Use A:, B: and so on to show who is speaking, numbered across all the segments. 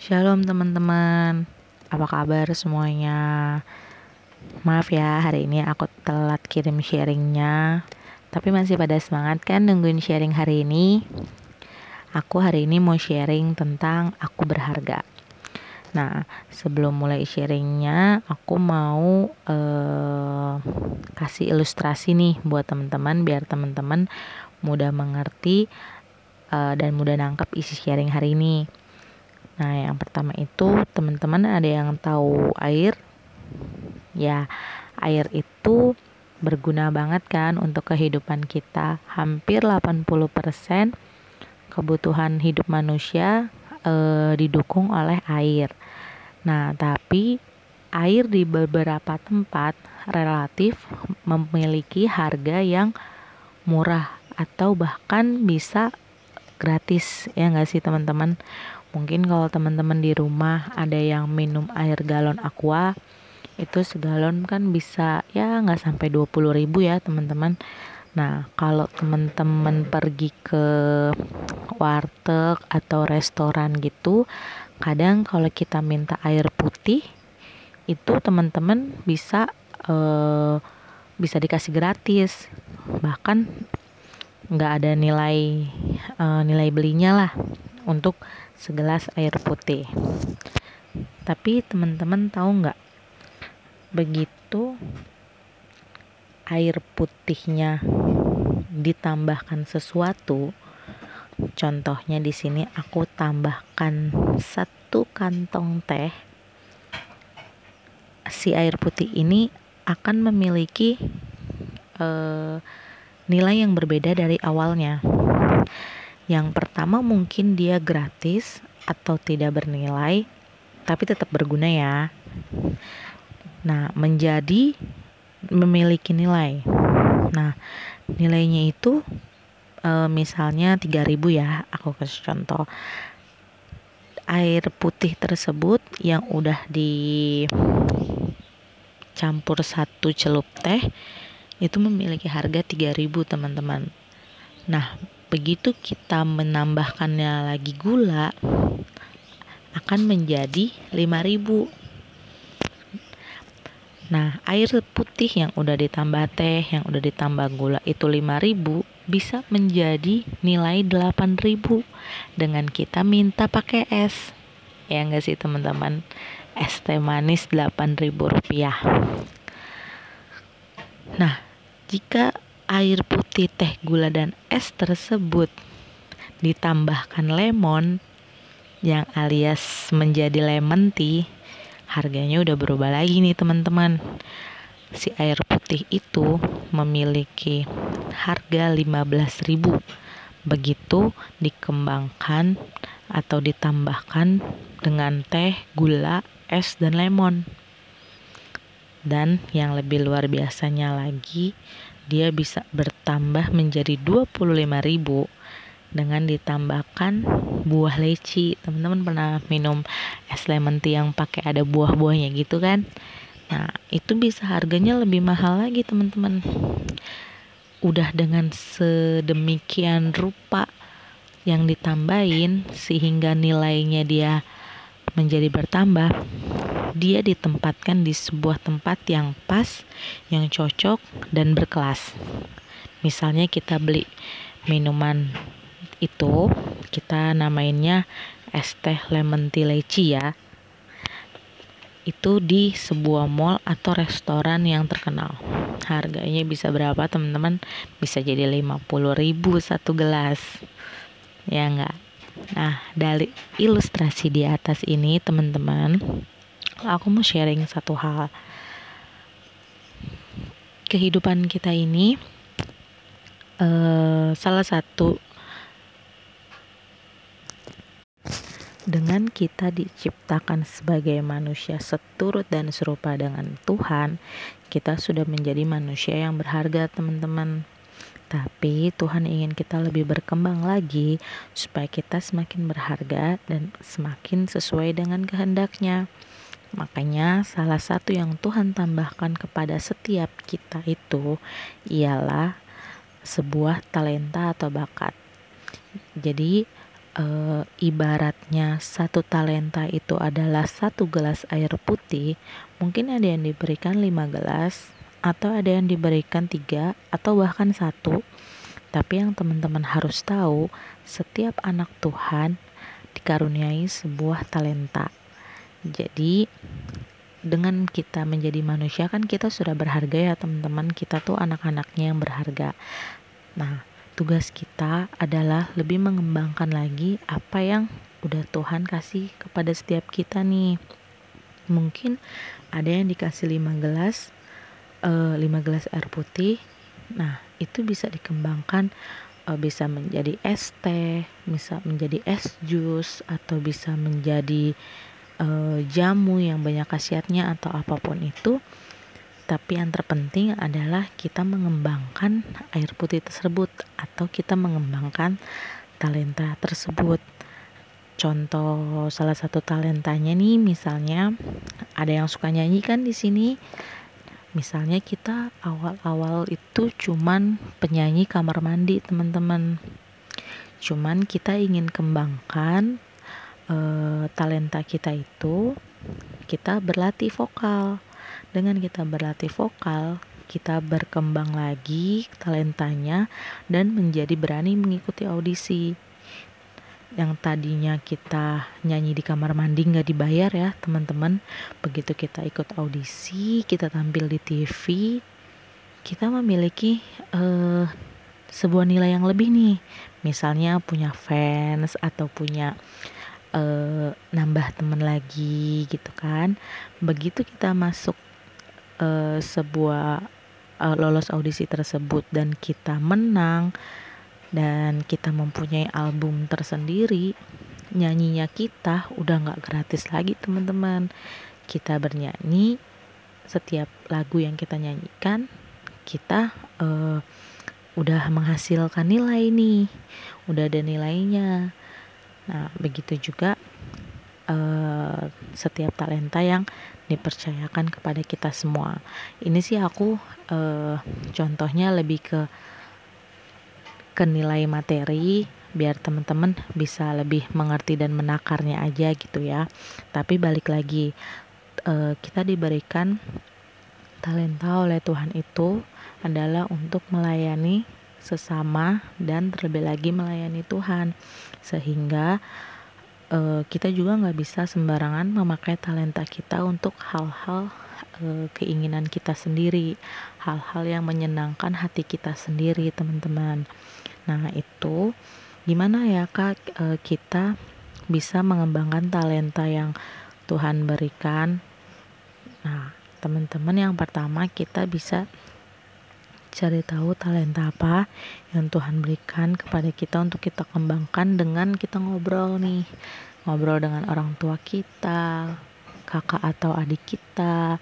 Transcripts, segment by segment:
A: Shalom teman-teman, apa kabar semuanya? Maaf ya hari ini aku telat kirim sharingnya Tapi masih pada semangat kan nungguin sharing hari ini? Aku hari ini mau sharing tentang aku berharga Nah sebelum mulai sharingnya aku mau uh, kasih ilustrasi nih buat teman-teman Biar teman-teman mudah mengerti uh, dan mudah nangkep isi sharing hari ini Nah, yang pertama itu teman-teman ada yang tahu air? Ya, air itu berguna banget kan untuk kehidupan kita. Hampir 80% kebutuhan hidup manusia eh, didukung oleh air. Nah, tapi air di beberapa tempat relatif memiliki harga yang murah atau bahkan bisa gratis ya nggak sih teman-teman Mungkin kalau teman-teman di rumah ada yang minum air galon aqua itu segalon kan bisa ya nggak sampai 20 ribu ya teman-teman. Nah kalau teman-teman pergi ke warteg atau restoran gitu kadang kalau kita minta air putih itu teman-teman bisa uh, bisa dikasih gratis. Bahkan nggak ada nilai uh, nilai belinya lah untuk segelas air putih. Tapi teman-teman tahu nggak? Begitu air putihnya ditambahkan sesuatu, contohnya di sini aku tambahkan satu kantong teh, si air putih ini akan memiliki uh, nilai yang berbeda dari awalnya. Yang pertama mungkin dia gratis atau tidak bernilai, tapi tetap berguna ya. Nah, menjadi memiliki nilai. Nah, nilainya itu e, misalnya 3000 ya, aku kasih contoh. Air putih tersebut yang udah dicampur satu celup teh itu memiliki harga 3000 teman-teman. Nah, begitu kita menambahkannya lagi gula akan menjadi 5000 Nah, air putih yang udah ditambah teh, yang udah ditambah gula itu 5000 bisa menjadi nilai 8000 dengan kita minta pakai es. Ya enggak sih teman-teman? Es teh manis 8000 rupiah. Nah, jika air putih, teh, gula, dan es tersebut ditambahkan lemon yang alias menjadi lemon tea, harganya udah berubah lagi nih teman-teman. Si air putih itu memiliki harga 15.000. Begitu dikembangkan atau ditambahkan dengan teh, gula, es dan lemon. Dan yang lebih luar biasanya lagi, dia bisa bertambah menjadi 25.000 dengan ditambahkan buah leci. Teman-teman pernah minum es lemon tea yang pakai ada buah-buahnya gitu kan? Nah, itu bisa harganya lebih mahal lagi, teman-teman. Udah dengan sedemikian rupa yang ditambahin sehingga nilainya dia menjadi bertambah dia ditempatkan di sebuah tempat yang pas, yang cocok dan berkelas. Misalnya kita beli minuman itu, kita namainnya es teh lemon tea leci ya. Itu di sebuah mall atau restoran yang terkenal. Harganya bisa berapa teman-teman? Bisa jadi 50 ribu satu gelas. Ya enggak? Nah, dari ilustrasi di atas ini teman-teman, aku mau sharing satu hal. Kehidupan kita ini uh, salah satu dengan kita diciptakan sebagai manusia seturut dan serupa dengan Tuhan, kita sudah menjadi manusia yang berharga, teman-teman. Tapi Tuhan ingin kita lebih berkembang lagi supaya kita semakin berharga dan semakin sesuai dengan kehendaknya. Makanya salah satu yang Tuhan tambahkan kepada setiap kita itu ialah sebuah talenta atau bakat. Jadi e, ibaratnya satu talenta itu adalah satu gelas air putih, mungkin ada yang diberikan lima gelas atau ada yang diberikan tiga atau bahkan satu. Tapi yang teman-teman harus tahu, setiap anak Tuhan dikaruniai sebuah talenta. Jadi dengan kita menjadi manusia kan kita sudah berharga ya teman-teman. Kita tuh anak-anaknya yang berharga. Nah tugas kita adalah lebih mengembangkan lagi apa yang udah Tuhan kasih kepada setiap kita nih. Mungkin ada yang dikasih 5 gelas uh, eh, 5 gelas air putih. Nah itu bisa dikembangkan uh, bisa menjadi es teh bisa menjadi es jus atau bisa menjadi uh, jamu yang banyak khasiatnya atau apa pun itu tapi yang terpenting adalah kita mengembangkan air putih tersebut atau kita mengembangkan talenta tersebut. Contoh salah satu talentanya nih misalnya ada yang suka nyanyi kan di sini. Misalnya kita awal-awal itu cuman penyanyi kamar mandi teman-teman. Cuman kita ingin kembangkan uh, talenta kita itu kita berlatih vokal. Dengan kita berlatih vokal kita berkembang lagi talentanya dan menjadi berani mengikuti audisi. Yang tadinya kita nyanyi di kamar mandi nggak dibayar ya teman-teman. Begitu kita ikut audisi kita tampil di TV kita memiliki uh, sebuah nilai yang lebih nih. Misalnya punya fans atau punya nambah teman lagi gitu kan. Begitu kita masuk uh, sebuah uh, lolos audisi tersebut dan kita menang dan kita mempunyai album tersendiri nyanyinya kita udah nggak gratis lagi teman-teman. Kita bernyanyi setiap lagu yang kita nyanyikan kita uh, udah menghasilkan nilai nih udah ada nilainya Nah, begitu juga uh, setiap talenta yang dipercayakan kepada kita semua. Ini sih aku uh, contohnya lebih ke ke nilai materi biar teman-teman bisa lebih mengerti dan menakarnya aja gitu ya. Tapi balik lagi uh, kita diberikan talenta oleh Tuhan itu adalah untuk melayani sesama dan terlebih lagi melayani Tuhan. Sehingga uh, kita juga nggak bisa sembarangan memakai talenta kita untuk hal-hal uh, keinginan kita sendiri. Hal-hal yang menyenangkan hati kita sendiri teman-teman. Nah itu gimana ya kak uh, kita bisa mengembangkan talenta yang Tuhan berikan? Nah teman-teman yang pertama kita bisa cari tahu talenta apa yang Tuhan berikan kepada kita untuk kita kembangkan dengan kita ngobrol nih. Ngobrol dengan orang tua kita kakak atau adik kita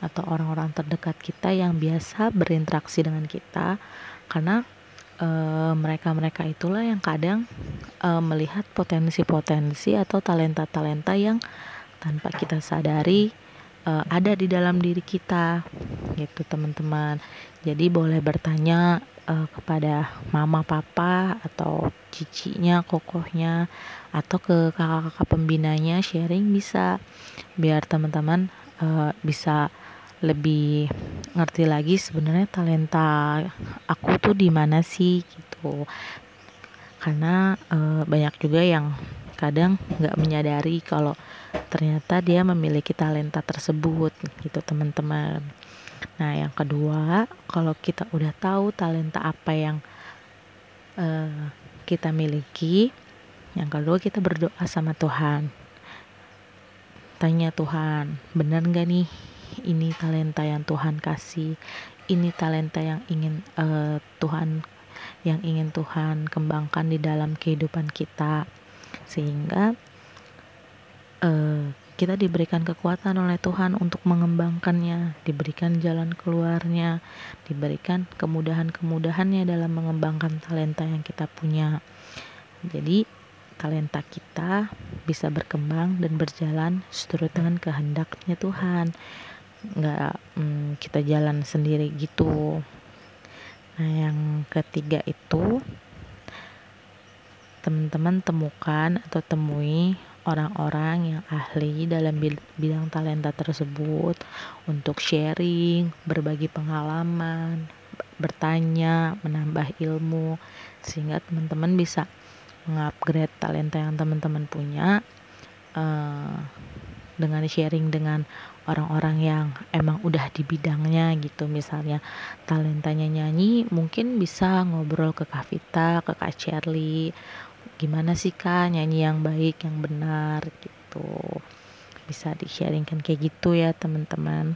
A: atau orang-orang terdekat kita yang biasa berinteraksi dengan kita. Karena eh, mereka-mereka itulah yang kadang uh, melihat potensi-potensi atau talenta-talenta yang tanpa kita sadari uh, ada di dalam diri kita gitu teman-teman. Jadi boleh bertanya uh, kepada mama papa atau cicinya kokohnya atau ke kakak-kakak pembinanya sharing bisa biar teman-teman uh, bisa lebih ngerti lagi sebenarnya talenta aku tuh di mana sih gitu. Karena uh, banyak juga yang kadang nggak menyadari kalau ternyata dia memiliki talenta tersebut gitu teman-teman. Nah yang kedua kalau kita udah tahu talenta apa yang uh, kita miliki yang kedua kita berdoa sama Tuhan. Tanya Tuhan benar nggak nih ini talenta yang Tuhan kasih? Ini talenta yang ingin uh, Tuhan yang ingin Tuhan kembangkan di dalam kehidupan kita sehingga uh, kita diberikan kekuatan oleh Tuhan untuk mengembangkannya, diberikan jalan keluarnya, diberikan kemudahan-kemudahannya dalam mengembangkan talenta yang kita punya. Jadi, talenta kita bisa berkembang dan berjalan seturut dengan kehendaknya Tuhan. Nggak hmm, kita jalan sendiri gitu. Nah, yang ketiga itu teman-teman temukan atau temui orang-orang yang ahli dalam bidang talenta tersebut untuk sharing, berbagi pengalaman, bertanya, menambah ilmu sehingga teman-teman bisa mengupgrade talenta yang teman-teman punya uh, dengan sharing dengan orang-orang yang emang udah di bidangnya gitu. Misalnya talentanya nyanyi mungkin bisa ngobrol ke Kak Vita, ke Kak Shirley gimana sih Kak? Nyanyi yang baik yang benar gitu. Bisa di sharingkan kayak gitu ya teman-teman.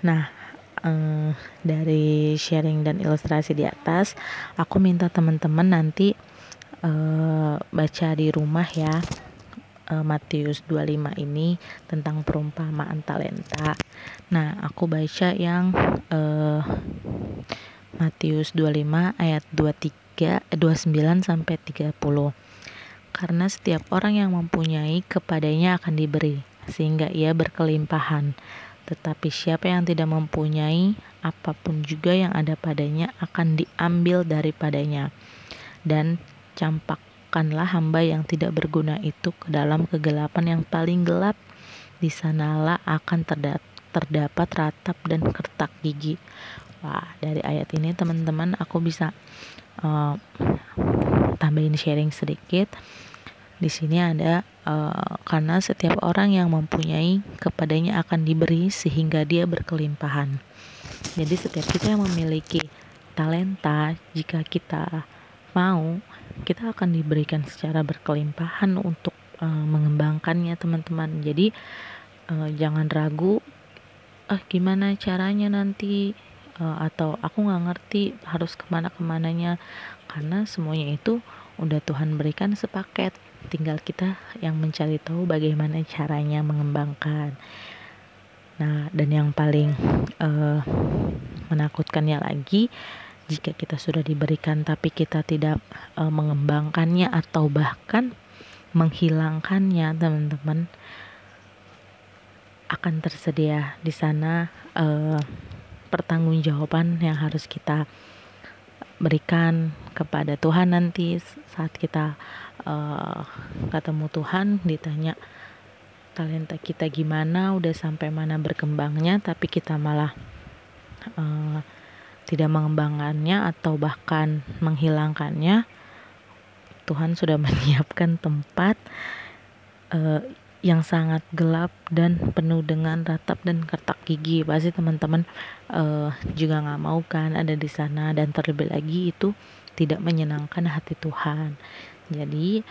A: Nah eh, dari sharing dan ilustrasi di atas aku minta teman-teman nanti eh, baca di rumah ya eh, Matius 25 ini tentang perumpamaan talenta. Nah aku baca yang eh, Matius 25 ayat 23 29 sampai 30 karena setiap orang yang mempunyai kepadanya akan diberi sehingga ia berkelimpahan tetapi siapa yang tidak mempunyai apa pun juga yang ada padanya akan diambil daripadanya. Dan campakkanlah hamba yang tidak berguna itu ke dalam kegelapan yang paling gelap. Di sanalah akan terdapat ratap dan kertak gigi. Wah, dari ayat ini teman-teman aku bisa uh, tambahin sharing sedikit. Di sini ada uh, karena setiap orang yang mempunyai kepadanya akan diberi sehingga dia berkelimpahan. Jadi setiap kita yang memiliki talenta, jika kita mau, kita akan diberikan secara berkelimpahan untuk uh, mengembangkannya teman-teman. Jadi uh, jangan ragu, ah gimana caranya nanti uh, atau aku nggak ngerti harus ke mana ke mananya karena semuanya itu udah Tuhan berikan sepaket. Tinggal kita yang mencari tahu bagaimana caranya mengembangkan. Nah dan yang paling uh, menakutkannya lagi jika kita sudah diberikan tapi kita tidak uh, mengembangkannya atau bahkan menghilangkannya teman-teman akan tersedia di sana uh, pertanggungjawaban yang harus kita berikan kepada Tuhan nanti saat kita uh, ketemu Tuhan ditanya talenta kita gimana udah sampai mana berkembangnya tapi kita malah uh, tidak mengembangkannya atau bahkan menghilangkannya Tuhan sudah menyiapkan tempat uh, yang sangat gelap dan penuh dengan ratap dan kertak gigi. Pasti teman-teman uh, juga nggak mau kan ada di sana. Dan terlebih lagi itu tidak menyenangkan hati Tuhan. Jadi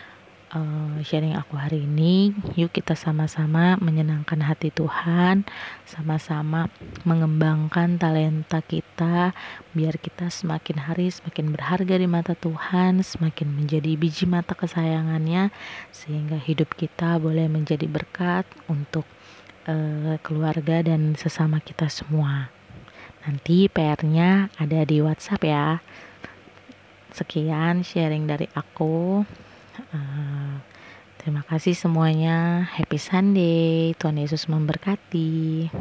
A: uh, sharing aku hari ini. Yuk kita sama-sama menyenangkan hati Tuhan, sama-sama mengembangkan talenta kita biar kita semakin hari semakin berharga di mata Tuhan, semakin menjadi biji mata kesayangannya sehingga hidup kita boleh menjadi berkat untuk uh, keluarga dan sesama kita semua. Nanti PR-nya ada di WhatsApp ya. Sekian sharing dari aku. Terima kasih semuanya. Happy Sunday. Tuhan Yesus memberkati.